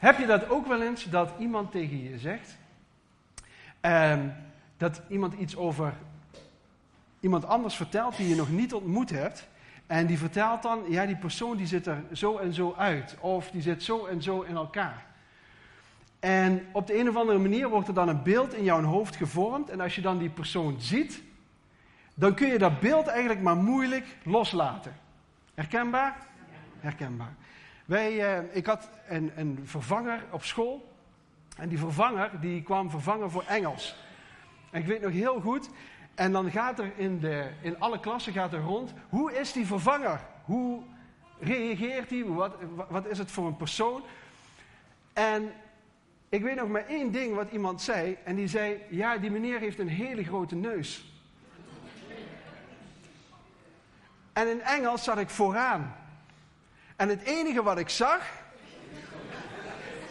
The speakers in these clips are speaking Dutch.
Heb je dat ook wel eens dat iemand tegen je zegt, ehm, dat iemand iets over iemand anders vertelt die je nog niet ontmoet hebt, en die vertelt dan, ja, die persoon die zit er zo en zo uit, of die zit zo en zo in elkaar. En op de een of andere manier wordt er dan een beeld in jouw hoofd gevormd, en als je dan die persoon ziet, dan kun je dat beeld eigenlijk maar moeilijk loslaten. Herkenbaar? Herkenbaar. Wij, eh, ik had een, een vervanger op school. En die vervanger die kwam vervangen voor Engels. En ik weet nog heel goed. En dan gaat er in, de, in alle klassen gaat er rond. Hoe is die vervanger? Hoe reageert hij? Wat, wat is het voor een persoon? En ik weet nog maar één ding wat iemand zei. En die zei: Ja, die meneer heeft een hele grote neus. En in Engels zat ik vooraan. En het enige wat ik zag,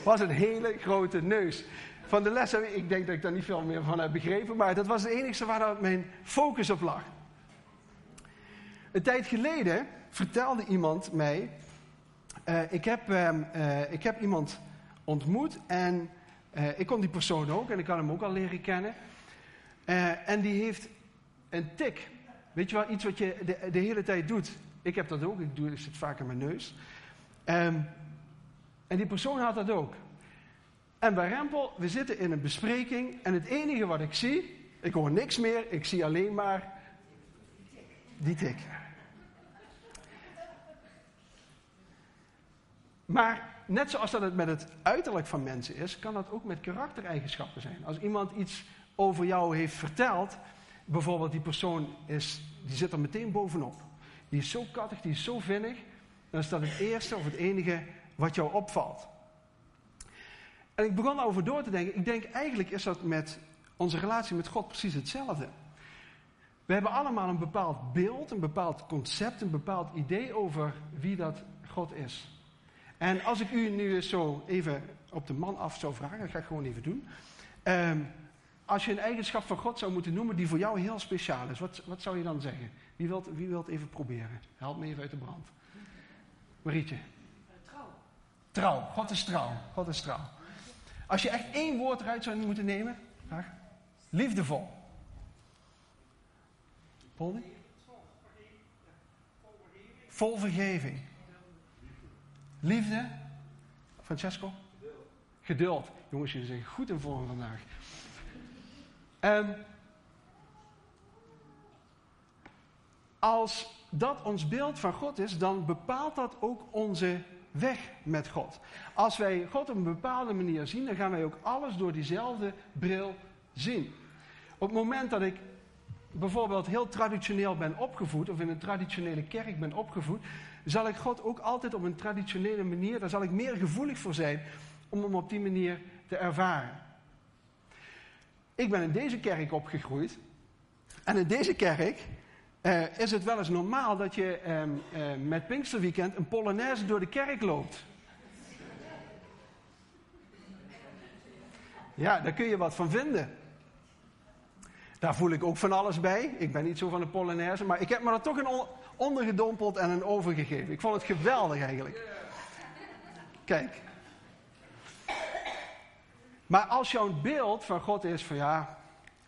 was een hele grote neus. Van de lessen, ik denk dat ik daar niet veel meer van heb begrepen, maar dat was het enige waar mijn focus op lag. Een tijd geleden vertelde iemand mij, uh, ik, heb, uh, ik heb iemand ontmoet en uh, ik kon die persoon ook en ik had hem ook al leren kennen. en die heeft een tik. Weet je wel, iets wat je de hele tijd doet. Ik heb dat ook, ik, doe, ik zit vaak in mijn neus. Um, en die persoon had dat ook. En bij Rempel, we zitten in een bespreking en het enige wat ik zie, ik hoor niks meer, ik zie alleen maar die tik. Maar net zoals dat het met het uiterlijk van mensen is, kan dat ook met karaktereigenschappen zijn. Als iemand iets over jou heeft verteld, bijvoorbeeld die persoon is, die zit er meteen bovenop. Die is zo kattig, die is zo vinnig. Dan is dat het eerste of het enige wat jou opvalt. En ik begon over door te denken. Ik denk eigenlijk is dat met onze relatie met God precies hetzelfde. We hebben allemaal een bepaald beeld, een bepaald concept, een bepaald idee over wie dat God is. En als ik u nu zo even op de man af zou vragen, dat ga ik gewoon even doen. Um, als je een eigenschap van God zou moeten noemen die voor jou heel speciaal is, wat, wat zou je dan zeggen? Wie wilt, wie wilt even proberen? Help me even uit de brand. Marietje. Trouw. Trouw. God is trouw. God is trouw. Als je echt één woord eruit zou moeten nemen. Graag. Liefdevol. Polly? Vol vergeving. Liefde. Francesco? Geduld. Jongens, jullie zijn goed in vorm vandaag. En als dat ons beeld van God is, dan bepaalt dat ook onze weg met God. Als wij God op een bepaalde manier zien, dan gaan wij ook alles door diezelfde bril zien. Op het moment dat ik bijvoorbeeld heel traditioneel ben opgevoed, of in een traditionele kerk ben opgevoed, zal ik God ook altijd op een traditionele manier, daar zal ik meer gevoelig voor zijn om hem op die manier te ervaren. Ik ben in deze kerk opgegroeid. En in deze kerk uh, is het wel eens normaal dat je um, uh, met Pinksterweekend een Polonaise door de kerk loopt. Ja, daar kun je wat van vinden. Daar voel ik ook van alles bij. Ik ben niet zo van de Polonaise, maar ik heb me er toch een ondergedompeld en een overgegeven. Ik vond het geweldig eigenlijk. Kijk, maar als jouw beeld van God is van ja,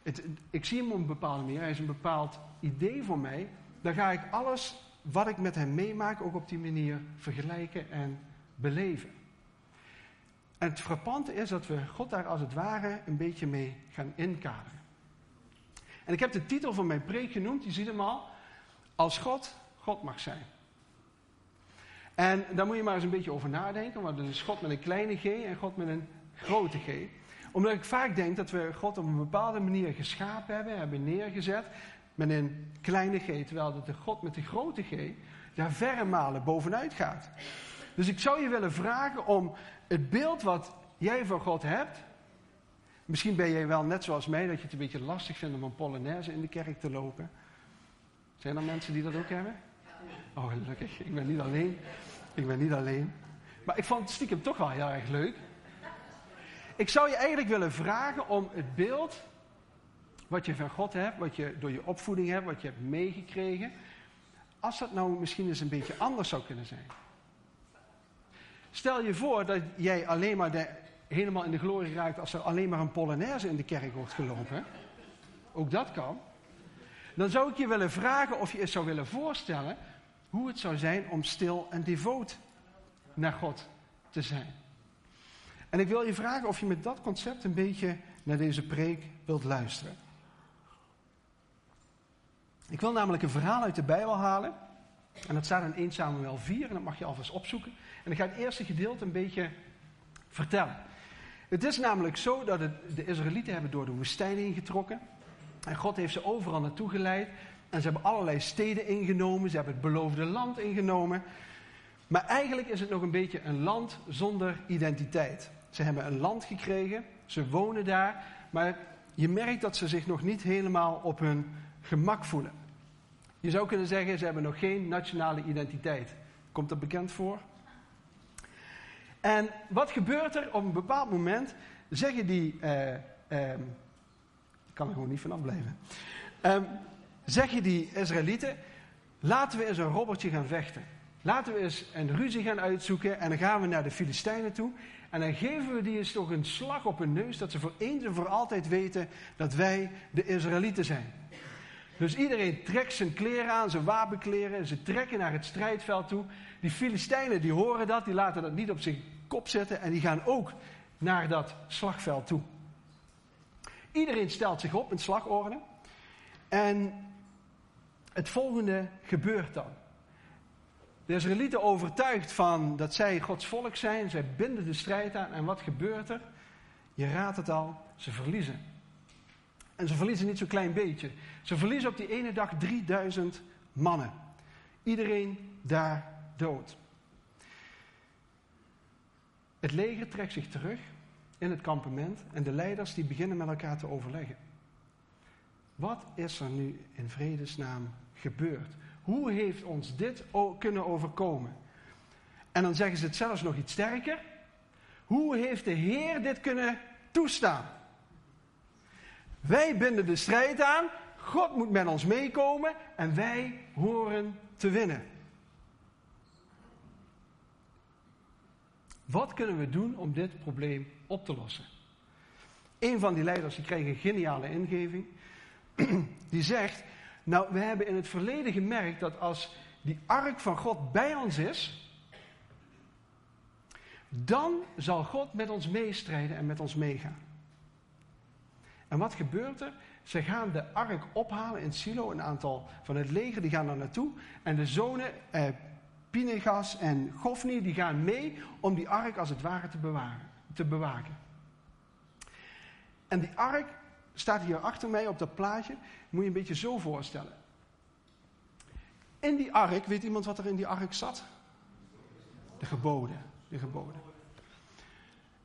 het, ik zie hem op een bepaalde manier, hij is een bepaald idee voor mij, dan ga ik alles wat ik met hem meemaak ook op die manier vergelijken en beleven. En het frappante is dat we God daar als het ware een beetje mee gaan inkaderen. En ik heb de titel van mijn preek genoemd, je ziet hem al, als God God mag zijn. En daar moet je maar eens een beetje over nadenken, want er is God met een kleine g en God met een grote G. Omdat ik vaak denk dat we God op een bepaalde manier geschapen hebben, hebben neergezet met een kleine G, terwijl dat de God met de grote G daar verre malen bovenuit gaat. Dus ik zou je willen vragen om het beeld wat jij van God hebt. Misschien ben jij wel net zoals mij dat je het een beetje lastig vindt om een Polonaise in de kerk te lopen. Zijn er mensen die dat ook hebben? Oh, gelukkig. Ik ben niet alleen. Ik ben niet alleen. Maar ik vond het stiekem toch wel heel erg leuk. Ik zou je eigenlijk willen vragen om het beeld wat je van God hebt, wat je door je opvoeding hebt, wat je hebt meegekregen, als dat nou misschien eens een beetje anders zou kunnen zijn. Stel je voor dat jij alleen maar helemaal in de glorie raakt als er alleen maar een polonaise in de kerk wordt gelopen. Ook dat kan. Dan zou ik je willen vragen of je eens zou willen voorstellen hoe het zou zijn om stil en devoot naar God te zijn. En ik wil je vragen of je met dat concept een beetje naar deze preek wilt luisteren. Ik wil namelijk een verhaal uit de Bijbel halen. En dat staat in 1 Samuel 4 en dat mag je alvast opzoeken. En ik ga het eerste gedeelte een beetje vertellen. Het is namelijk zo dat de Israëlieten hebben door de woestijn ingetrokken. En God heeft ze overal naartoe geleid. En ze hebben allerlei steden ingenomen. Ze hebben het beloofde land ingenomen. Maar eigenlijk is het nog een beetje een land zonder identiteit. Ze hebben een land gekregen. Ze wonen daar. Maar je merkt dat ze zich nog niet helemaal op hun gemak voelen. Je zou kunnen zeggen, ze hebben nog geen nationale identiteit. Komt dat bekend voor? En wat gebeurt er op een bepaald moment? Zeggen die. Uh, ik kan er gewoon niet vanaf blijven. Um, zeggen die Israëlieten. Laten we eens een robbertje gaan vechten. Laten we eens een ruzie gaan uitzoeken. En dan gaan we naar de Filistijnen toe. En dan geven we die eens toch een slag op hun neus. Dat ze voor eens en voor altijd weten dat wij de Israëlieten zijn. Dus iedereen trekt zijn kleren aan, zijn wapenkleren. Ze trekken naar het strijdveld toe. Die Filistijnen die horen dat, die laten dat niet op zijn kop zetten. En die gaan ook naar dat slagveld toe. Iedereen stelt zich op in slagorde. En het volgende gebeurt dan. De Israëlieten overtuigd van dat zij Gods volk zijn. Zij binden de strijd aan. En wat gebeurt er? Je raadt het al, ze verliezen. En ze verliezen niet zo'n klein beetje. Ze verliezen op die ene dag 3000 mannen. Iedereen daar dood. Het leger trekt zich terug in het kampement en de leiders die beginnen met elkaar te overleggen. Wat is er nu in vredesnaam gebeurd? Hoe heeft ons dit kunnen overkomen? En dan zeggen ze het zelfs nog iets sterker. Hoe heeft de Heer dit kunnen toestaan? Wij binden de strijd aan, God moet met ons meekomen en wij horen te winnen. Wat kunnen we doen om dit probleem op te lossen? Een van die leiders die kreeg een geniale ingeving. Die zegt, nou we hebben in het verleden gemerkt dat als die ark van God bij ons is, dan zal God met ons meestrijden en met ons meegaan. En wat gebeurt er? Ze gaan de ark ophalen in Silo. Een aantal van het leger die gaan daar naartoe. En de zonen eh, Pinegas en Gofni die gaan mee om die ark als het ware te, bewaren, te bewaken. En die ark staat hier achter mij op dat plaatje. Moet je een beetje zo voorstellen. In die ark, weet iemand wat er in die ark zat? De geboden. De geboden.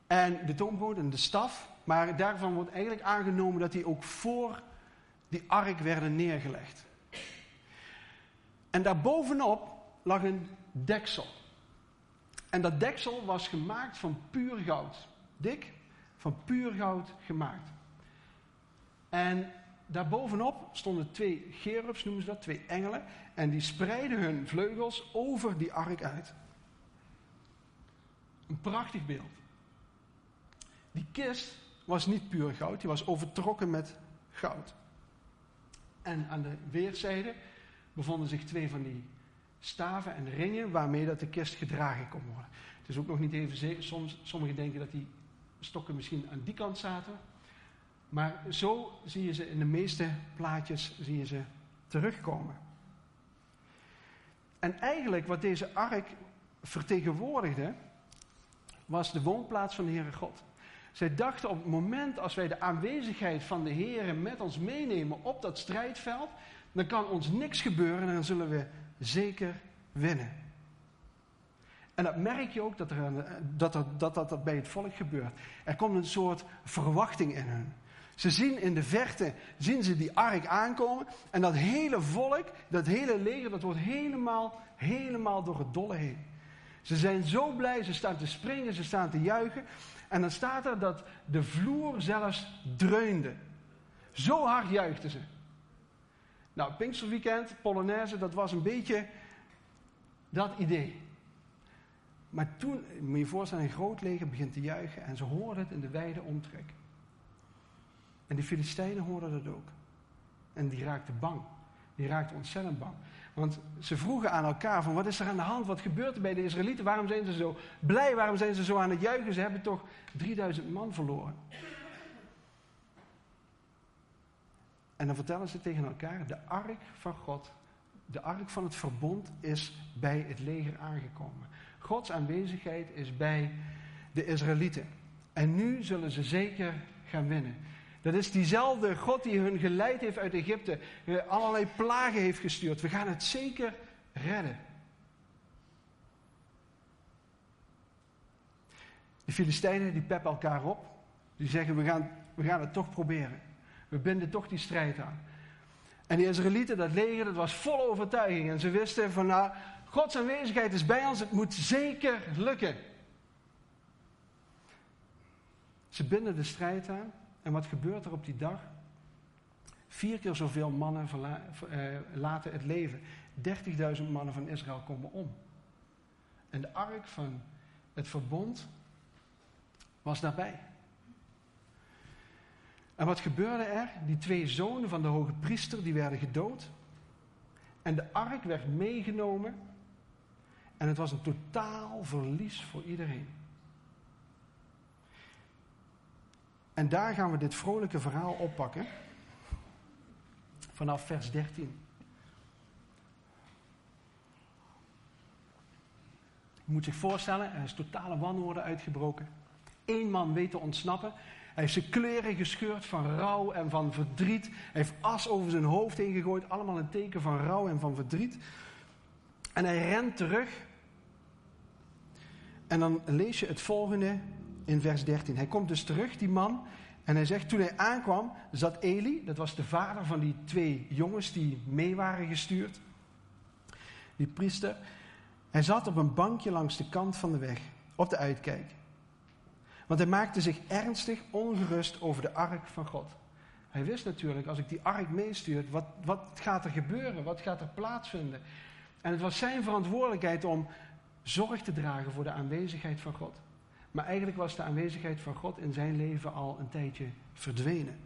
En de toonbrood en de staf. Maar daarvan wordt eigenlijk aangenomen dat die ook voor die ark werden neergelegd. En daarbovenop lag een deksel. En dat deksel was gemaakt van puur goud. Dik, van puur goud gemaakt. En daarbovenop stonden twee gerubs, noemen ze dat, twee engelen. En die spreiden hun vleugels over die ark uit. Een prachtig beeld. Die kist was niet puur goud, die was overtrokken met goud. En aan de weerszijde bevonden zich twee van die staven en ringen waarmee dat de kist gedragen kon worden. Het is ook nog niet even soms sommigen denken dat die stokken misschien aan die kant zaten. Maar zo zie je ze in de meeste plaatjes zie je ze terugkomen. En eigenlijk wat deze ark vertegenwoordigde, was de woonplaats van de Heere God. Zij dachten op het moment als wij de aanwezigheid van de Heer met ons meenemen op dat strijdveld, dan kan ons niks gebeuren en dan zullen we zeker winnen. En dat merk je ook dat, er, dat, dat, dat, dat bij het volk gebeurt. Er komt een soort verwachting in hun. Ze zien in de verte, zien ze die ark aankomen. En dat hele volk, dat hele leger, dat wordt helemaal, helemaal door het dolle heen. Ze zijn zo blij, ze staan te springen, ze staan te juichen. En dan staat er dat de vloer zelfs dreunde. Zo hard juichten ze. Nou, Pinksterweekend, Polonaise, dat was een beetje dat idee. Maar toen, moet je je voorstellen, een groot leger begint te juichen en ze hoorden het in de wijde omtrek. En de Filistijnen hoorden dat ook. En die raakten bang. Die raakten ontzettend bang. Want ze vroegen aan elkaar van wat is er aan de hand? Wat gebeurt er bij de Israëlieten? Waarom zijn ze zo blij? Waarom zijn ze zo aan het juichen? Ze hebben toch 3000 man verloren. En dan vertellen ze tegen elkaar, de ark van God, de ark van het verbond is bij het leger aangekomen. Gods aanwezigheid is bij de Israëlieten. En nu zullen ze zeker gaan winnen. Dat is diezelfde God die hun geleid heeft uit Egypte, allerlei plagen heeft gestuurd. We gaan het zeker redden. De Filistijnen die peppen elkaar op. Die zeggen we gaan, we gaan het toch proberen. We binden toch die strijd aan. En die Israëlieten, dat leger, dat was vol overtuiging. En ze wisten van nou, Gods aanwezigheid is bij ons, het moet zeker lukken. Ze binden de strijd aan. En wat gebeurt er op die dag? Vier keer zoveel mannen eh, laten het leven. 30.000 mannen van Israël komen om. En de ark van het verbond was daarbij. En wat gebeurde er? Die twee zonen van de hoge priester die werden gedood. En de ark werd meegenomen. En het was een totaal verlies voor iedereen. En daar gaan we dit vrolijke verhaal oppakken. Vanaf vers 13. Je moet zich voorstellen, er is totale wanorde uitgebroken. Eén man weet te ontsnappen. Hij heeft zijn kleren gescheurd van rouw en van verdriet. Hij heeft as over zijn hoofd heen gegooid. Allemaal een teken van rouw en van verdriet. En hij rent terug. En dan lees je het volgende in vers 13. Hij komt dus terug, die man. En hij zegt, toen hij aankwam, zat Eli, dat was de vader van die twee jongens die mee waren gestuurd. Die priester. Hij zat op een bankje langs de kant van de weg, op de uitkijk. Want hij maakte zich ernstig ongerust over de ark van God. Hij wist natuurlijk, als ik die ark meestuur, wat, wat gaat er gebeuren? Wat gaat er plaatsvinden? En het was zijn verantwoordelijkheid om zorg te dragen voor de aanwezigheid van God. Maar eigenlijk was de aanwezigheid van God in zijn leven al een tijdje verdwenen.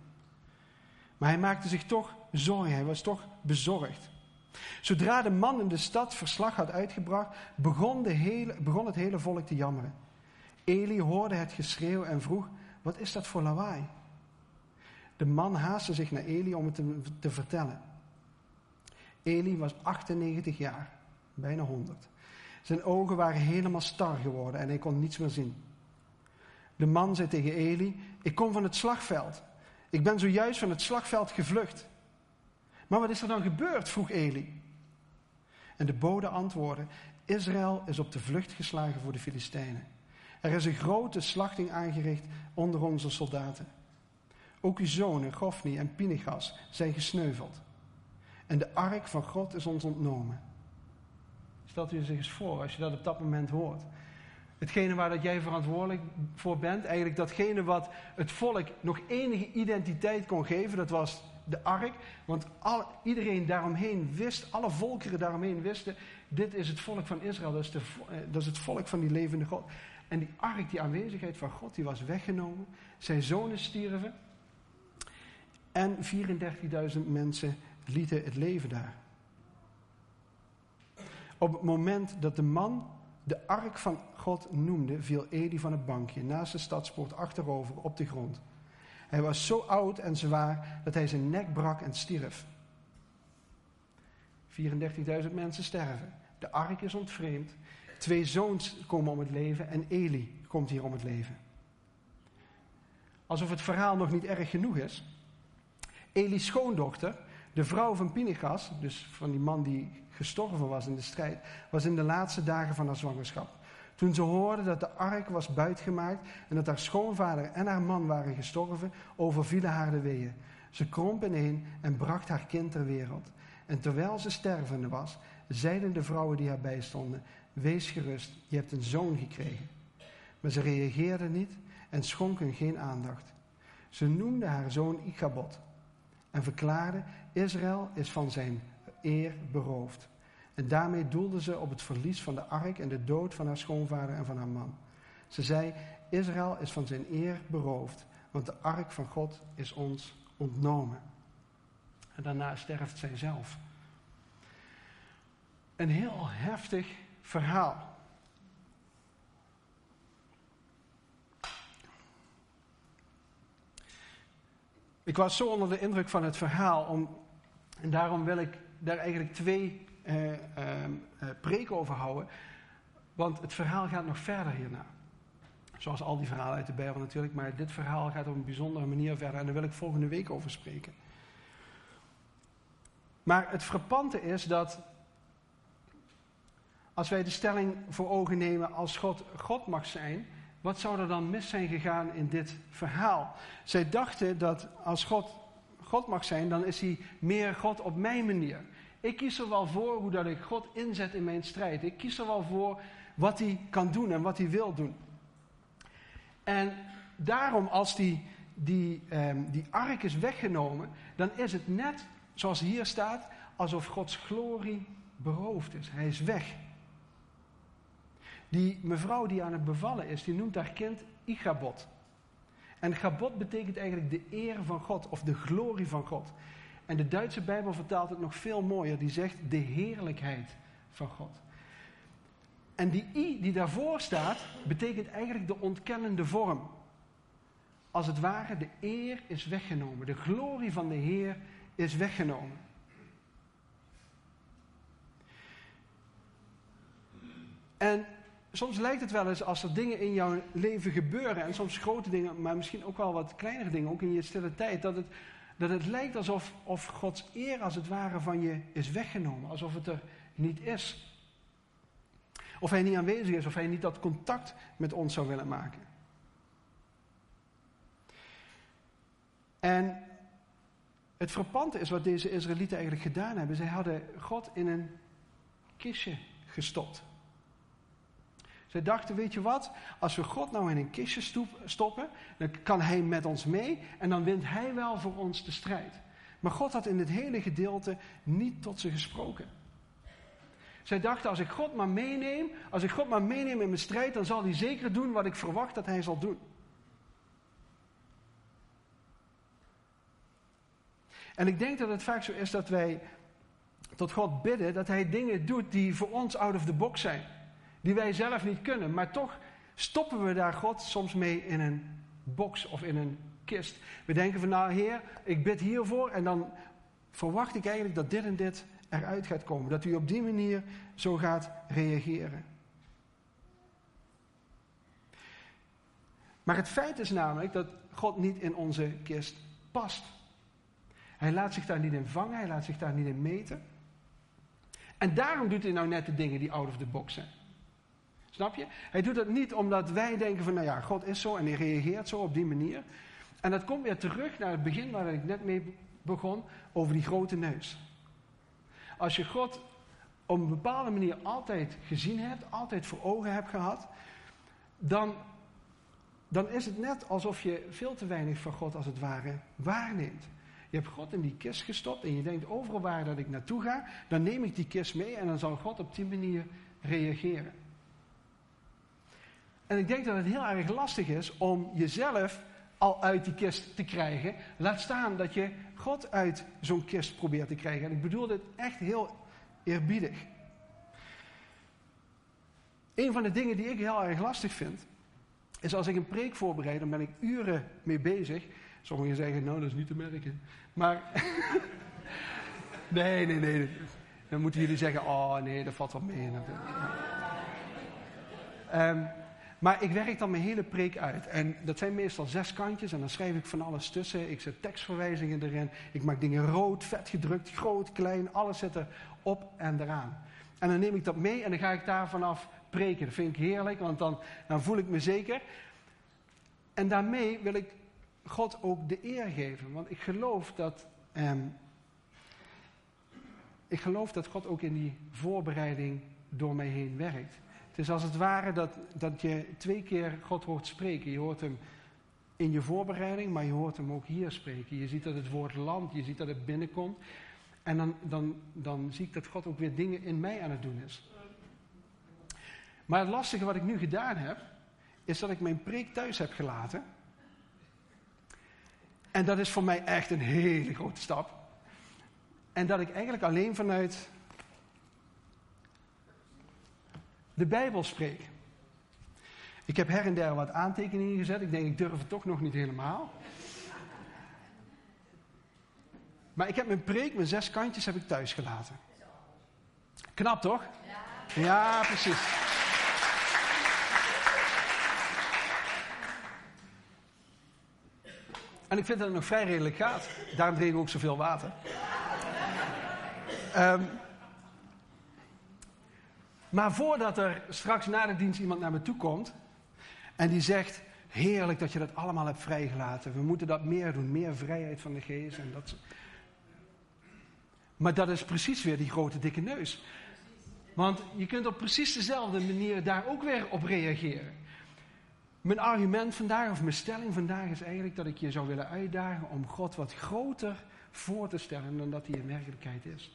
Maar hij maakte zich toch zorgen, hij was toch bezorgd. Zodra de man in de stad verslag had uitgebracht, begon, de hele, begon het hele volk te jammeren. Eli hoorde het geschreeuw en vroeg: Wat is dat voor lawaai? De man haastte zich naar Eli om het te, te vertellen. Eli was 98 jaar, bijna 100. Zijn ogen waren helemaal star geworden en hij kon niets meer zien. De man zei tegen Eli: Ik kom van het slagveld. Ik ben zojuist van het slagveld gevlucht. Maar wat is er dan gebeurd? vroeg Eli. En de bode antwoordde: Israël is op de vlucht geslagen voor de Filistijnen. Er is een grote slachting aangericht onder onze soldaten. Ook uw zonen, Gofni en Pinechas, zijn gesneuveld. En de ark van God is ons ontnomen. Stelt u zich eens voor als je dat op dat moment hoort. Hetgene waar dat jij verantwoordelijk voor bent, eigenlijk datgene wat het volk nog enige identiteit kon geven, dat was de ark. Want al, iedereen daaromheen wist, alle volkeren daaromheen wisten, dit is het volk van Israël, dat is, de, eh, dat is het volk van die levende God. En die ark, die aanwezigheid van God, die was weggenomen. Zijn zonen stierven. En 34.000 mensen lieten het leven daar. Op het moment dat de man de ark van God noemde, viel Eli van het bankje naast de stadspoort achterover op de grond. Hij was zo oud en zwaar dat hij zijn nek brak en stierf. 34.000 mensen sterven. De ark is ontvreemd. Twee zoons komen om het leven en Eli komt hier om het leven. Alsof het verhaal nog niet erg genoeg is. Eli's schoondochter, de vrouw van Pinechas, dus van die man die gestorven was in de strijd, was in de laatste dagen van haar zwangerschap. Toen ze hoorde dat de ark was buitgemaakt en dat haar schoonvader en haar man waren gestorven, overvielen haar de weeën. Ze kromp ineen en bracht haar kind ter wereld. En terwijl ze stervende was, zeiden de vrouwen die haar bijstonden: Wees gerust, je hebt een zoon gekregen. Maar ze reageerde niet en schonken geen aandacht. Ze noemde haar zoon Ichabod en verklaarde: Israël is van zijn eer beroofd. En daarmee doelden ze op het verlies van de ark en de dood van haar schoonvader en van haar man. Ze zei, Israël is van zijn eer beroofd, want de ark van God is ons ontnomen. En daarna sterft zij zelf. Een heel heftig verhaal. Ik was zo onder de indruk van het verhaal, om, en daarom wil ik daar eigenlijk twee eh, preken over houden. Want het verhaal gaat nog verder hierna. Zoals al die verhalen uit de Bijbel natuurlijk, maar dit verhaal gaat op een bijzondere manier verder en daar wil ik volgende week over spreken. Maar het frappante is dat als wij de stelling voor ogen nemen als God God mag zijn, wat zou er dan mis zijn gegaan in dit verhaal? Zij dachten dat als God God mag zijn, dan is hij meer God op mijn manier. Ik kies er wel voor hoe dat ik God inzet in mijn strijd. Ik kies er wel voor wat hij kan doen en wat hij wil doen. En daarom, als die, die, um, die ark is weggenomen, dan is het net zoals hier staat, alsof Gods glorie beroofd is. Hij is weg. Die mevrouw die aan het bevallen is, die noemt haar kind Igabot. En Gabot betekent eigenlijk de eer van God of de glorie van God. En de Duitse Bijbel vertaalt het nog veel mooier. Die zegt de heerlijkheid van God. En die i die daarvoor staat, betekent eigenlijk de ontkennende vorm. Als het ware, de eer is weggenomen. De glorie van de Heer is weggenomen. En soms lijkt het wel eens als er dingen in jouw leven gebeuren, en soms grote dingen, maar misschien ook wel wat kleinere dingen, ook in je stille tijd, dat het, dat het lijkt alsof of Gods eer als het ware van je is weggenomen, alsof het er niet is. Of hij niet aanwezig is, of hij niet dat contact met ons zou willen maken. En het frappante is wat deze Israëlieten eigenlijk gedaan hebben. Zij hadden God in een kistje gestopt. Zij dachten, weet je wat, als we God nou in een kistje stoppen, dan kan Hij met ons mee en dan wint Hij wel voor ons de strijd. Maar God had in dit hele gedeelte niet tot ze gesproken. Zij dachten, als ik God maar meeneem, als ik God maar meeneem in mijn strijd, dan zal Hij zeker doen wat ik verwacht dat Hij zal doen. En ik denk dat het vaak zo is dat wij tot God bidden, dat Hij dingen doet die voor ons out of the box zijn die wij zelf niet kunnen. Maar toch stoppen we daar God soms mee in een box of in een kist. We denken van nou Heer, ik bid hiervoor en dan verwacht ik eigenlijk dat dit en dit eruit gaat komen. Dat u op die manier zo gaat reageren. Maar het feit is namelijk dat God niet in onze kist past. Hij laat zich daar niet in vangen, hij laat zich daar niet in meten. En daarom doet hij nou net de dingen die out of the box zijn. Snap je? Hij doet dat niet omdat wij denken van, nou ja, God is zo en hij reageert zo op die manier. En dat komt weer terug naar het begin waar ik net mee begon, over die grote neus. Als je God op een bepaalde manier altijd gezien hebt, altijd voor ogen hebt gehad, dan, dan is het net alsof je veel te weinig van God als het ware waarneemt. Je hebt God in die kist gestopt en je denkt overal waar dat ik naartoe ga, dan neem ik die kist mee en dan zal God op die manier reageren. En ik denk dat het heel erg lastig is om jezelf al uit die kist te krijgen. Laat staan dat je God uit zo'n kist probeert te krijgen. En ik bedoel dit echt heel eerbiedig. Een van de dingen die ik heel erg lastig vind, is als ik een preek voorbereid, dan ben ik uren mee bezig. Sommigen zeggen, nou, dat is niet te merken. Maar, nee, nee, nee. Dan moeten jullie zeggen, oh nee, dat valt wel mee. Um, maar ik werk dan mijn hele preek uit. En dat zijn meestal zes kantjes en dan schrijf ik van alles tussen. Ik zet tekstverwijzingen erin. Ik maak dingen rood, vet gedrukt, groot, klein. Alles zit er op en eraan. En dan neem ik dat mee en dan ga ik daar vanaf preken. Dat vind ik heerlijk, want dan, dan voel ik me zeker. En daarmee wil ik God ook de eer geven. Want ik geloof dat. Ehm, ik geloof dat God ook in die voorbereiding door mij heen werkt. Het is als het ware dat, dat je twee keer God hoort spreken. Je hoort hem in je voorbereiding, maar je hoort hem ook hier spreken. Je ziet dat het woord land, je ziet dat het binnenkomt. En dan, dan, dan zie ik dat God ook weer dingen in mij aan het doen is. Maar het lastige wat ik nu gedaan heb, is dat ik mijn preek thuis heb gelaten. En dat is voor mij echt een hele grote stap. En dat ik eigenlijk alleen vanuit de Bijbel spreek. Ik heb her en der wat aantekeningen gezet. Ik denk, ik durf het toch nog niet helemaal. Maar ik heb mijn preek, mijn zes kantjes, heb ik thuis gelaten. Knap toch? Ja, ja precies. En ik vind dat het nog vrij redelijk gaat. Daarom drinken we ook zoveel water. Um, maar voordat er straks na de dienst iemand naar me toe komt en die zegt: Heerlijk dat je dat allemaal hebt vrijgelaten. We moeten dat meer doen, meer vrijheid van de geest. En dat... Maar dat is precies weer die grote dikke neus. Want je kunt op precies dezelfde manier daar ook weer op reageren. Mijn argument vandaag, of mijn stelling vandaag, is eigenlijk dat ik je zou willen uitdagen om God wat groter voor te stellen dan dat hij in werkelijkheid is.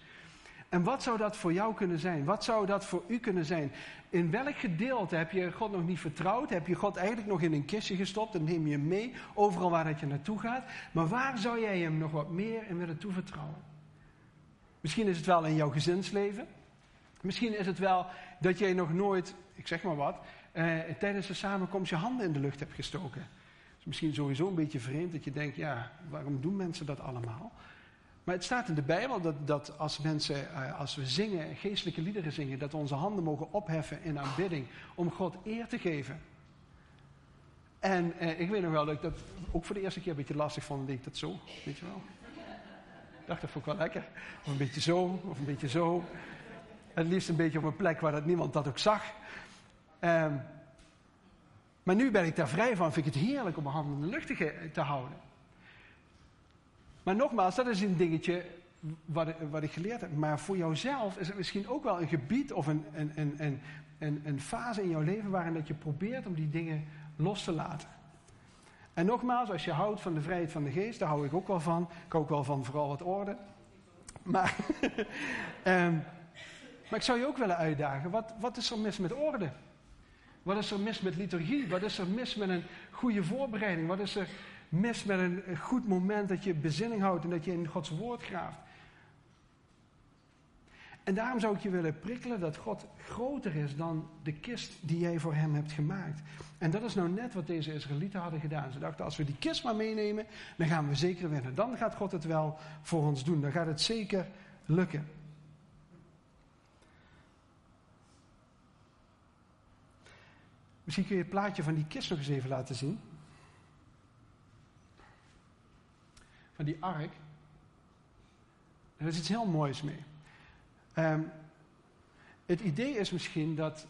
En wat zou dat voor jou kunnen zijn? Wat zou dat voor u kunnen zijn? In welk gedeelte heb je God nog niet vertrouwd? Heb je God eigenlijk nog in een kistje gestopt en neem je hem mee overal waar dat je naartoe gaat? Maar waar zou jij hem nog wat meer in willen toevertrouwen? Misschien is het wel in jouw gezinsleven. Misschien is het wel dat jij nog nooit, ik zeg maar wat, eh, tijdens de samenkomst je handen in de lucht hebt gestoken. Misschien sowieso een beetje vreemd dat je denkt, ja, waarom doen mensen dat allemaal? Maar het staat in de Bijbel dat, dat als mensen, eh, als we zingen, geestelijke liederen zingen, dat we onze handen mogen opheffen in aanbidding om God eer te geven. En eh, ik weet nog wel dat ik dat ook voor de eerste keer een beetje lastig vond. deed ik dat zo, weet je wel. Ik dacht, dat vond ik wel lekker. Of een beetje zo, of een beetje zo. Het liefst een beetje op een plek waar dat niemand dat ook zag. Um, maar nu ben ik daar vrij van. Vind ik het heerlijk om mijn handen in de lucht te houden. Maar nogmaals, dat is een dingetje wat, ik geleerd heb. Maar voor jouzelf is het misschien ook wel een gebied of een, een, fase in jouw leven waarin dat je probeert om die dingen los te laten. En nogmaals, als je houdt van de vrijheid van de geest, daar hou ik ook wel van. Ik hou ook wel van vooral wat orde. Maar, um, maar ik zou je ook willen uitdagen, wat, wat is er mis met orde? Wat is er mis met liturgie? Wat is er mis met een goede voorbereiding? Wat is er mis met een goed moment dat je bezinning houdt en dat je in Gods woord graaft? En daarom zou ik je willen prikkelen dat God groter is dan de kist die jij voor hem hebt gemaakt. En dat is nou net wat deze Israëlieten hadden gedaan. Ze dachten, als we die kist maar meenemen, dan gaan we zeker winnen. Dan gaat God het wel voor ons doen. Dan gaat het zeker lukken. Misschien kun je het plaatje van die kist nog eens even laten zien. Van die ark. Er is iets heel moois mee. Um, het idee is misschien dat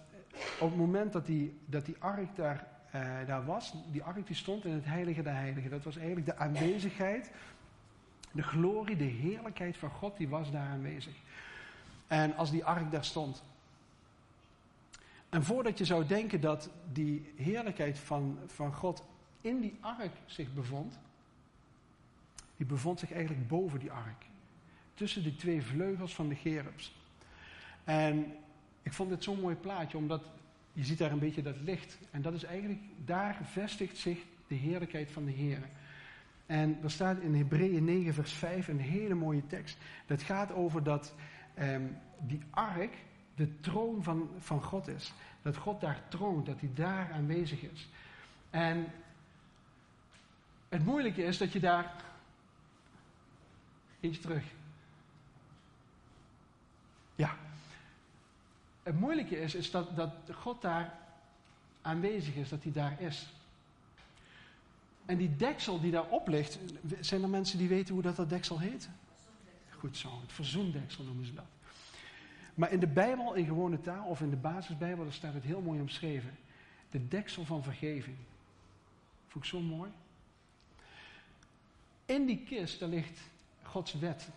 op het moment dat die, dat die ark daar, uh, daar was, die ark die stond in het heilige der heiligen. Dat was eigenlijk de aanwezigheid, de glorie, de heerlijkheid van God, die was daar aanwezig. En als die ark daar stond, en voordat je zou denken dat die heerlijkheid van, van God in die ark zich bevond, die bevond zich eigenlijk boven die ark. Tussen die twee vleugels van de gerubs. En ik vond dit zo'n mooi plaatje, omdat je ziet daar een beetje dat licht. En dat is eigenlijk, daar vestigt zich de heerlijkheid van de Heer. En er staat in Hebreeën 9, vers 5 een hele mooie tekst. Dat gaat over dat eh, die ark, de troon van, van God is. Dat God daar troont, dat hij daar aanwezig is. En het moeilijke is dat je daar. Eentje terug. Ja. Het moeilijke is, is dat, dat God daar aanwezig is, dat hij daar is. En die deksel die daarop ligt, zijn er mensen die weten hoe dat, dat deksel heet? Goed zo, het verzoendeksel noemen ze dat. Maar in de Bijbel, in gewone taal of in de basisbijbel, daar staat het heel mooi omschreven. De deksel van vergeving. Vond ik zo mooi. In die kist, daar ligt Gods wet.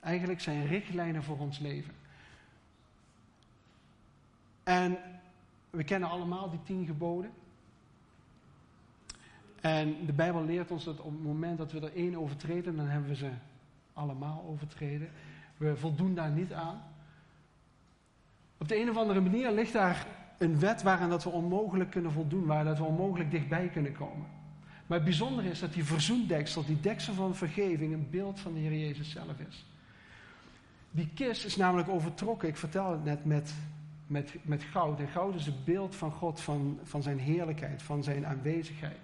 Eigenlijk zijn richtlijnen voor ons leven. En we kennen allemaal die tien geboden. En de Bijbel leert ons dat op het moment dat we er één overtreden, dan hebben we ze allemaal overtreden. We voldoen daar niet aan. Op de een of andere manier ligt daar een wet waarin dat we onmogelijk kunnen voldoen, waar dat we onmogelijk dichtbij kunnen komen. Maar het bijzondere is dat die verzoendeksel, die deksel van vergeving, een beeld van de Heer Jezus zelf is. Die kist is namelijk overtrokken, ik vertel het net, met, met, met goud. En goud is het beeld van God, van, van zijn heerlijkheid, van zijn aanwezigheid.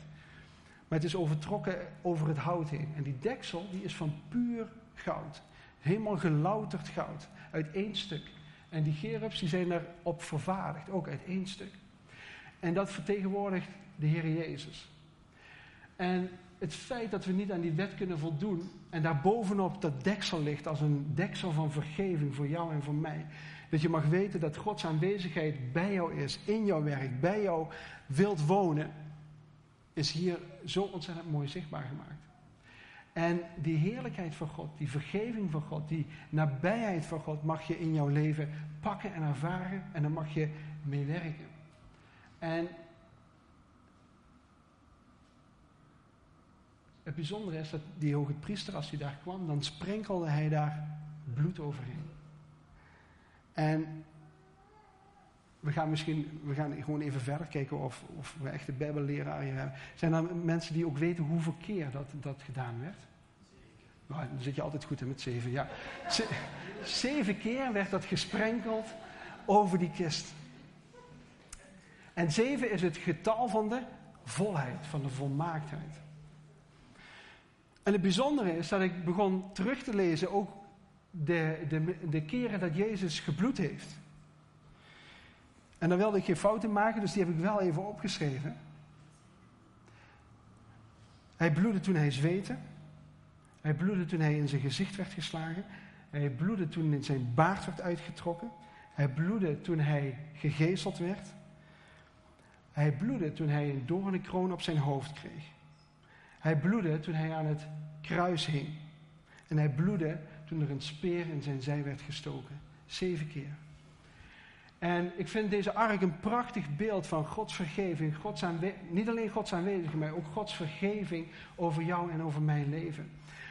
Maar het is overtrokken over het hout heen. En die deksel die is van puur goud. Helemaal gelouterd goud. Uit één stuk. En die gerubs die zijn erop vervaardigd, ook uit één stuk. En dat vertegenwoordigt de Heer Jezus. En het feit dat we niet aan die wet kunnen voldoen en daarbovenop dat deksel ligt als een deksel van vergeving voor jou en voor mij. Dat je mag weten dat Gods aanwezigheid bij jou is, in jouw werk, bij jou wilt wonen, is hier zo ontzettend mooi zichtbaar gemaakt. En die heerlijkheid van God, die vergeving van God, die nabijheid van God mag je in jouw leven pakken en ervaren en daar mag je mee werken. En het bijzondere is dat die hoge priester, als hij daar kwam, dan sprenkelde hij daar bloed overheen. En we gaan misschien we gaan gewoon even verder kijken of, of we echt de Bijbelleraar hier hebben. Zijn er mensen die ook weten hoeveel keer dat, dat gedaan werd? Nou, dan zit je altijd goed in met zeven. Ja. zeven keer werd dat gesprenkeld over die kist. En zeven is het getal van de volheid, van de volmaaktheid. En het bijzondere is dat ik begon terug te lezen ook de, de, de keren dat Jezus gebloed heeft. En dan wilde ik geen fouten maken, dus die heb ik wel even opgeschreven. Hij bloedde toen hij zweette. Hij bloedde toen hij in zijn gezicht werd geslagen. Hij bloedde toen in zijn baard werd uitgetrokken. Hij bloedde toen hij gegezeld werd. Hij bloedde toen hij een doornenkroon op zijn hoofd kreeg. Hij bloedde toen hij aan het kruis hing. En hij bloedde toen er een speer in zijn zij werd gestoken. Zeven keer. En ik vind deze ark een prachtig beeld van Gods vergeving. Gods niet alleen Gods aanwezigheid, maar ook Gods vergeving over jou en over mijn leven.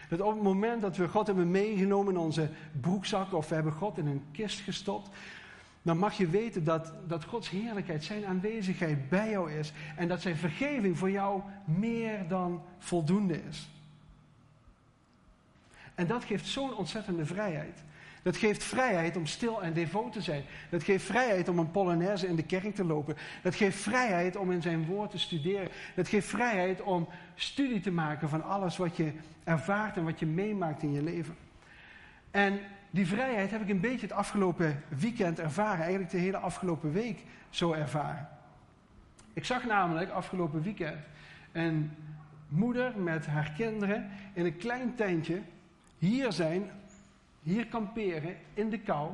Dat op het moment dat we God hebben meegenomen in onze broekzak of we hebben God in een kist gestopt, dan mag je weten dat, dat Gods heerlijkheid, zijn aanwezigheid bij jou is en dat zijn vergeving voor jou meer dan voldoende is. En dat geeft zo'n ontzettende vrijheid. Dat geeft vrijheid om stil en devoot te zijn. Dat geeft vrijheid om een polonaise in de kerk te lopen. Dat geeft vrijheid om in zijn woord te studeren. Dat geeft vrijheid om studie te maken van alles wat je ervaart en wat je meemaakt in je leven. En die vrijheid heb ik een beetje het afgelopen weekend ervaren. Eigenlijk de hele afgelopen week zo ervaren. Ik zag namelijk afgelopen weekend een moeder met haar kinderen in een klein tentje hier zijn hier kamperen in de kou.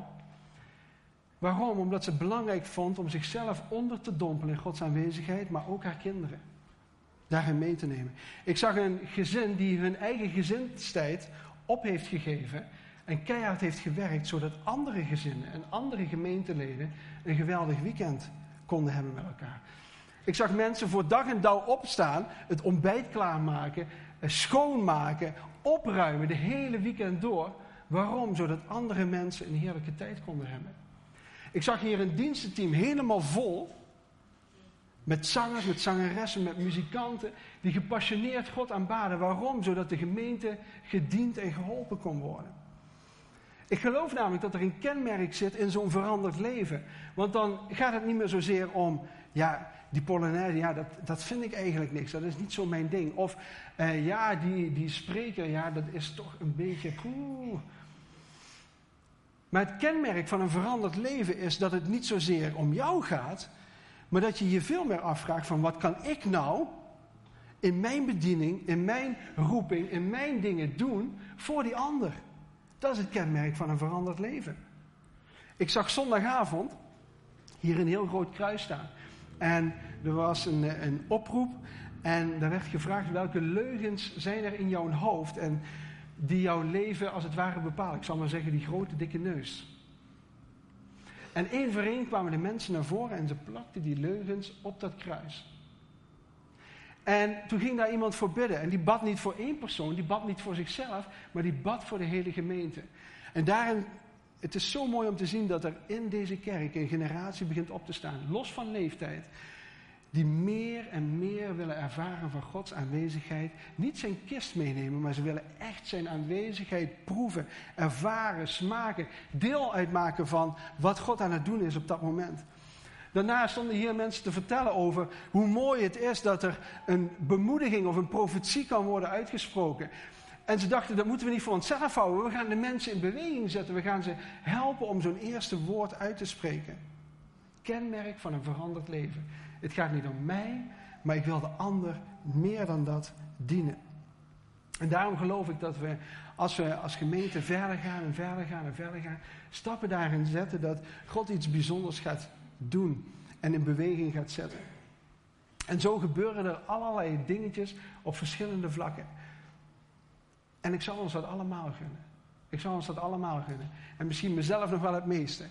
Waarom? Omdat ze belangrijk vond om zichzelf onder te dompelen in Gods aanwezigheid, maar ook haar kinderen daarin mee te nemen. Ik zag een gezin die hun eigen gezinstijd op heeft gegeven en keihard heeft gewerkt, zodat andere gezinnen en andere gemeenteleden een geweldig weekend konden hebben met elkaar. Ik zag mensen voor dag en dauw opstaan, het ontbijt klaarmaken, schoonmaken, opruimen de hele weekend door Waarom? Zodat andere mensen een heerlijke tijd konden hebben. Ik zag hier een dienstenteam helemaal vol. Met zangers, met zangeressen, met muzikanten. Die gepassioneerd God aanbaden. Waarom? Zodat de gemeente gediend en geholpen kon worden. Ik geloof namelijk dat er een kenmerk zit in zo'n veranderd leven. Want dan gaat het niet meer zozeer om, ja, die Polonaise, ja, dat, dat vind ik eigenlijk niks. Dat is niet zo mijn ding. Of, eh, ja, die, die spreker, ja, dat is toch een beetje, poeh, maar het kenmerk van een veranderd leven is dat het niet zozeer om jou gaat, maar dat je je veel meer afvraagt van wat kan ik nou in mijn bediening, in mijn roeping, in mijn dingen doen voor die ander. Dat is het kenmerk van een veranderd leven. Ik zag zondagavond hier een heel groot kruis staan. En er was een, een oproep en daar werd gevraagd welke leugens zijn er in jouw hoofd. En die jouw leven als het ware bepalen. Ik zal maar zeggen, die grote dikke neus. En één voor één kwamen de mensen naar voren en ze plakten die leugens op dat kruis. En toen ging daar iemand voor bidden. En die bad niet voor één persoon, die bad niet voor zichzelf, maar die bad voor de hele gemeente. En daarin, het is zo mooi om te zien dat er in deze kerk een generatie begint op te staan, los van leeftijd, die meer en meer willen ervaren van Gods aanwezigheid. Niet zijn kist meenemen, maar ze willen echt zijn aanwezigheid proeven, ervaren, smaken, deel uitmaken van wat God aan het doen is op dat moment. Daarna stonden hier mensen te vertellen over hoe mooi het is dat er een bemoediging of een profetie kan worden uitgesproken. En ze dachten, dat moeten we niet voor onszelf houden. We gaan de mensen in beweging zetten. We gaan ze helpen om zo'n eerste woord uit te spreken. Kenmerk van een veranderd leven. Het gaat niet om mij, maar ik wil de ander meer dan dat dienen. En daarom geloof ik dat we, als we als gemeente verder gaan en verder gaan en verder gaan, stappen daarin zetten dat God iets bijzonders gaat doen en in beweging gaat zetten. En zo gebeuren er allerlei dingetjes op verschillende vlakken. En ik zal ons dat allemaal gunnen. Ik zal ons dat allemaal gunnen. En misschien mezelf nog wel het meeste.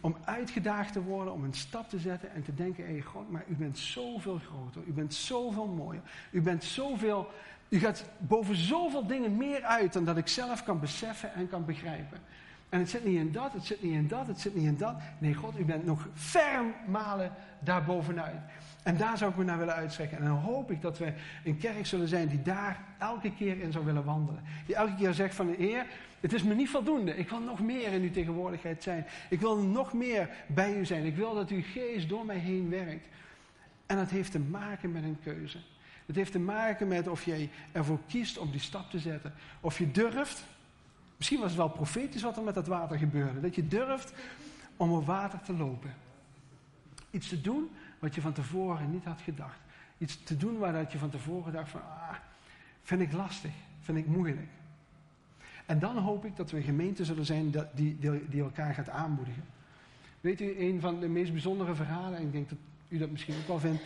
Om uitgedaagd te worden, om een stap te zetten en te denken: hé hey God, maar u bent zoveel groter. U bent zoveel mooier. U bent zoveel. U gaat boven zoveel dingen meer uit dan dat ik zelf kan beseffen en kan begrijpen. En het zit niet in dat, het zit niet in dat, het zit niet in dat. Nee, God, u bent nog ver malen daarbovenuit. En daar zou ik me naar willen uitstrekken. En dan hoop ik dat we een kerk zullen zijn die daar elke keer in zou willen wandelen. Die elke keer zegt van Heer, het is me niet voldoende. Ik wil nog meer in uw tegenwoordigheid zijn. Ik wil nog meer bij u zijn. Ik wil dat uw geest door mij heen werkt. En dat heeft te maken met een keuze. Het heeft te maken met of jij ervoor kiest om die stap te zetten. Of je durft. Misschien was het wel profetisch wat er met dat water gebeurde. Dat je durft om op water te lopen. Iets te doen wat je van tevoren niet had gedacht. Iets te doen waar je van tevoren dacht van, ah, vind ik lastig, vind ik moeilijk. En dan hoop ik dat we een gemeente zullen zijn die, die, die elkaar gaat aanmoedigen. Weet u, een van de meest bijzondere verhalen, en ik denk dat u dat misschien ook wel vindt,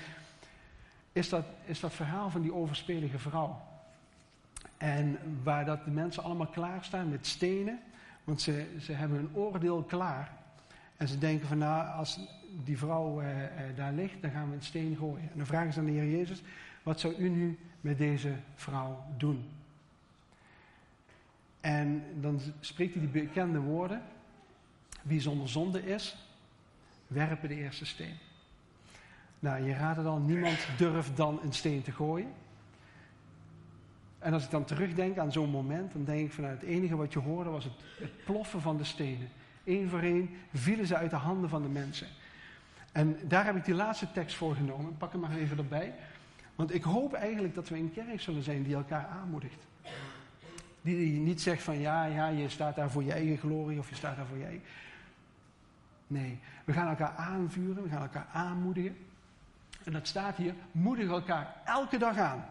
is dat, is dat verhaal van die overspelige vrouw. En waar dat de mensen allemaal klaarstaan met stenen, want ze, ze hebben een oordeel klaar. En ze denken van nou, als die vrouw eh, eh, daar ligt, dan gaan we een steen gooien. En dan vragen ze aan de Heer Jezus, wat zou u nu met deze vrouw doen? En dan spreekt hij die bekende woorden, wie zonder zonde is, werpen de eerste steen. Nou, je raadt het al, niemand durft dan een steen te gooien. En als ik dan terugdenk aan zo'n moment, dan denk ik van nou, het enige wat je hoorde was het, ploffen van de stenen. Eén voor één vielen ze uit de handen van de mensen. En daar heb ik die laatste tekst voor genomen. Pak hem maar even erbij. Want ik hoop eigenlijk dat we een kerk zullen zijn die elkaar aanmoedigt. Die niet zegt van ja, ja, je staat daar voor je eigen glorie of je staat daar voor eigen. Nee, we gaan elkaar aanvuren, we gaan elkaar aanmoedigen. En dat staat hier, moedig elkaar elke dag aan.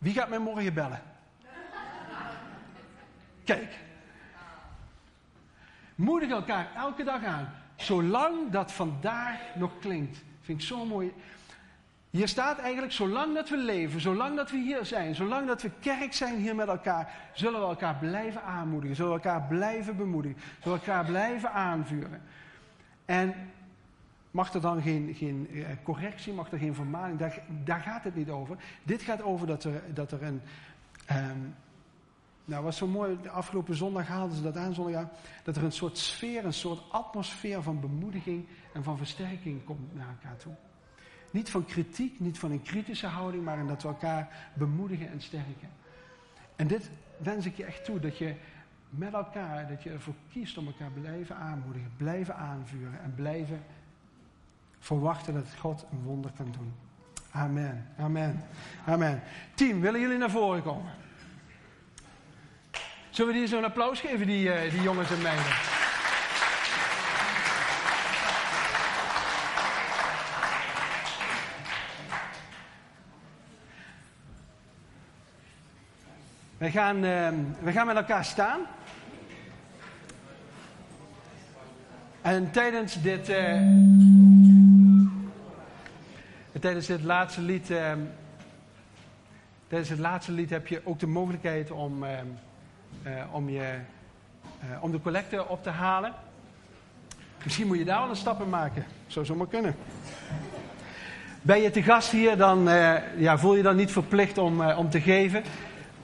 Wie gaat mij morgen bellen? Kijk. Moedig elkaar elke dag aan. Zolang dat vandaag nog klinkt. Vind ik zo mooi. Hier staat eigenlijk, zolang dat we leven, zolang dat we hier zijn, zolang dat we kerk zijn hier met elkaar, zullen we elkaar blijven aanmoedigen, zullen we elkaar blijven bemoedigen, zullen we elkaar blijven aanvuren. En mag er dan geen, geen eh, correctie, mag er geen vermaning, daar, daar, gaat het niet over. Dit gaat over dat er, dat er een, um, nou, was zo mooi, de afgelopen zondag haalden ze dat aan, zondag, dat er een soort sfeer, een soort atmosfeer van bemoediging en van versterking komt naar elkaar toe. Niet van kritiek, niet van een kritische houding, maar in dat we elkaar bemoedigen en sterken. En dit wens ik je echt toe, dat je met elkaar, dat je ervoor kiest om elkaar blijven aanmoedigen, blijven aanvuren en blijven verwachten dat God een wonder kan doen. Amen, amen, amen. Team, willen jullie naar voren komen? Zullen we die zo'n applaus geven, die, uh, die jongens en meiden? We gaan, uh, we gaan met elkaar staan. En tijdens dit, uh, tijdens dit laatste lied, uh, tijdens het laatste lied heb je ook de mogelijkheid om ehm, uh, om, je, uh, om de collecte op te halen. Misschien moet je daar wel een stappen maken. Zou zomaar kunnen. Ben je te gast hier, dan uh, ja, voel je dan niet verplicht om, om te geven.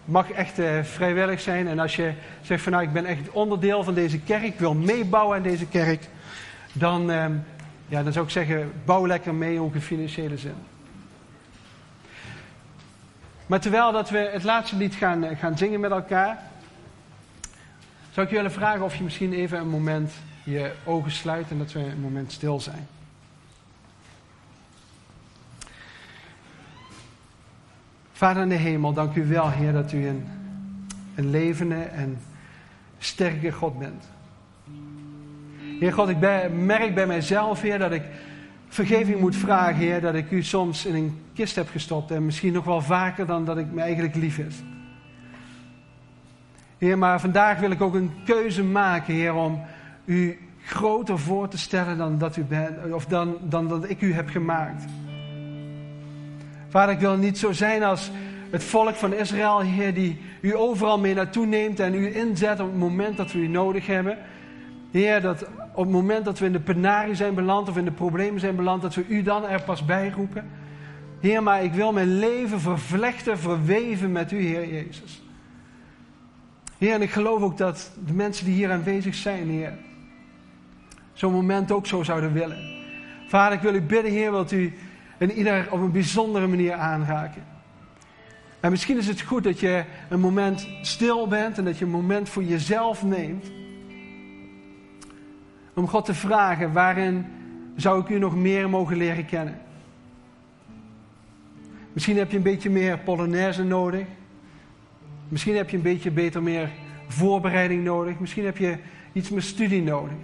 mag echt vrijwillig zijn. En als je zegt van nou, ik ben echt onderdeel van deze kerk, ik wil meebouwen aan deze kerk, dan, uh, ja, dan zou ik zeggen, bouw lekker mee, ook in financiële zin. Maar terwijl dat we het laatste lied gaan, eh, gaan zingen met elkaar, zou ik willen vragen of je misschien even een moment je ogen sluit en dat we een moment stil zijn. Vader in de hemel, dank u wel, Heer, dat u een, een levende en sterke God bent. Heer God, ik merk bij mijzelf, Heer, dat ik vergeving moet vragen, Heer, dat ik u soms in een kist heb gestopt en misschien nog wel vaker dan dat ik me eigenlijk lief is. Heer, maar vandaag wil ik ook een keuze maken, Heer, om u groter voor te stellen dan dat u bent, of dan, dan dat ik u heb gemaakt. Vader, ik wil niet zo zijn als het volk van Israël, Heer, die u overal mee naartoe neemt en u inzet op het moment dat we u nodig hebben. Heer, dat op het moment dat we in de penarie zijn beland of in de problemen zijn beland, dat we u dan er pas bij roepen. Heer, maar ik wil mijn leven vervlechten, verweven met u, Heer Jezus. Heer, en ik geloof ook dat de mensen die hier aanwezig zijn, Heer, zo'n moment ook zo zouden willen. Vader, ik wil u bidden, Heer, wilt u en ieder op een bijzondere manier aanraken. En misschien is het goed dat je een moment stil bent en dat je een moment voor jezelf neemt. Om God te vragen, waarin zou ik u nog meer mogen leren kennen? Misschien heb je een beetje meer Polonaise nodig. Misschien heb je een beetje beter meer voorbereiding nodig. Misschien heb je iets meer studie nodig.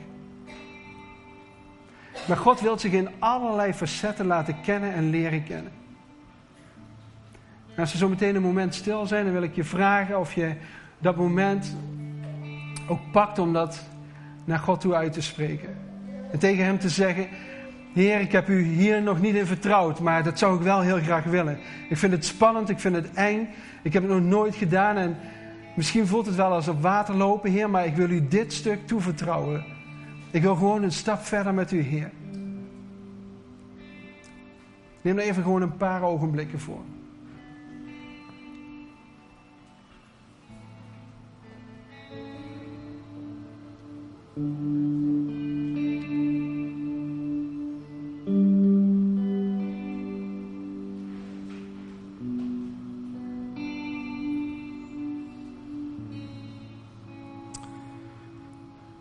Maar God wil zich in allerlei facetten laten kennen en leren kennen. als we zo meteen een moment stil zijn, dan wil ik je vragen of je dat moment ook pakt om dat naar God toe uit te spreken. En tegen Hem te zeggen: Heer, ik heb u hier nog niet in vertrouwd, maar dat zou ik wel heel graag willen. Ik vind het spannend, ik vind het eng, ik heb het nog nooit gedaan en misschien voelt het wel als op water lopen, Heer, maar ik wil u dit stuk toevertrouwen. Ik wil gewoon een stap verder met u, Heer. Neem er even gewoon een paar ogenblikken voor.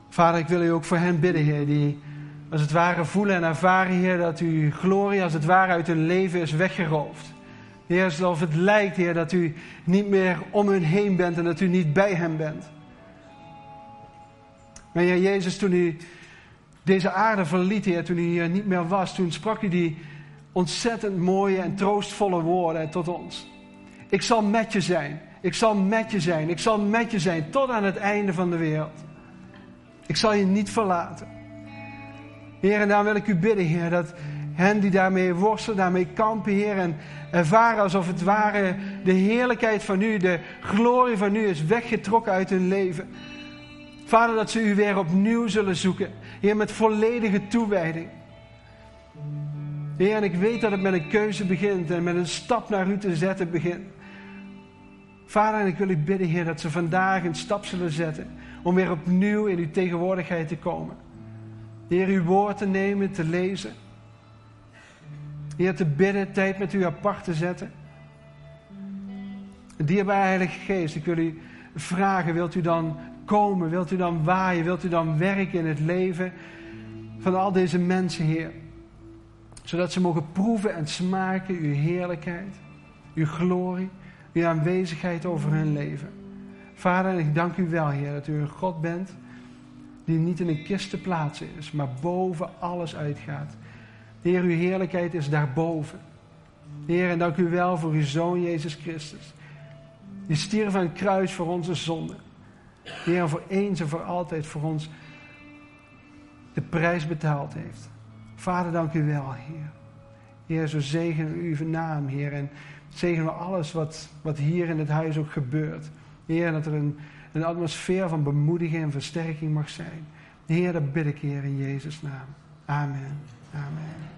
Vader, ik wil u ook voor hen bidden, Heer, die als het ware voelen en ervaren, Heer, dat uw glorie als het ware uit hun leven is weggeroofd. Heer, alsof het lijkt, Heer, dat u niet meer om hun heen bent en dat u niet bij hen bent. Maar Heer Jezus, toen u deze aarde verliet, Heer, toen u hier niet meer was, toen sprak u die ontzettend mooie en troostvolle woorden tot ons. Ik zal met je zijn. Ik zal met je zijn. Ik zal met je zijn tot aan het einde van de wereld. Ik zal je niet verlaten. Heer, en daar wil ik u bidden, Heer, dat hen die daarmee worstelen, daarmee kampen, Heer, en ervaren alsof het ware de heerlijkheid van u, de glorie van u is weggetrokken uit hun leven. Vader, dat ze u weer opnieuw zullen zoeken. Heer, met volledige toewijding. Heer, en ik weet dat het met een keuze begint en met een stap naar u te zetten begint. Vader, en ik wil u bidden, Heer, dat ze vandaag een stap zullen zetten om weer opnieuw in uw tegenwoordigheid te komen. Heer, uw woord te nemen, te lezen. Heer, te bidden, tijd met u apart te zetten. Dierbare Heilige Geest, ik wil u vragen, wilt u dan komen, wilt u dan waaien, wilt u dan werken in het leven van al deze mensen, Heer. Zodat ze mogen proeven en smaken uw heerlijkheid, uw glorie, uw aanwezigheid over hun leven. Vader, ik dank u wel, Heer, dat u een God bent die niet in een kist te plaatsen is, maar boven alles uitgaat. Heer, uw heerlijkheid is daarboven. Heer, en dank u wel voor uw Zoon Jezus Christus. Die stierf aan het kruis voor onze zonden. Heer, voor eens en voor altijd voor ons de prijs betaald heeft. Vader, dank u wel, Heer. Heer, zo zegenen we uw naam, Heer. En zegenen we alles wat, wat hier in het huis ook gebeurt. Heer, dat er een, een atmosfeer van bemoediging en versterking mag zijn. Heer, dat bid ik, Heer, in Jezus' naam. Amen. Amen.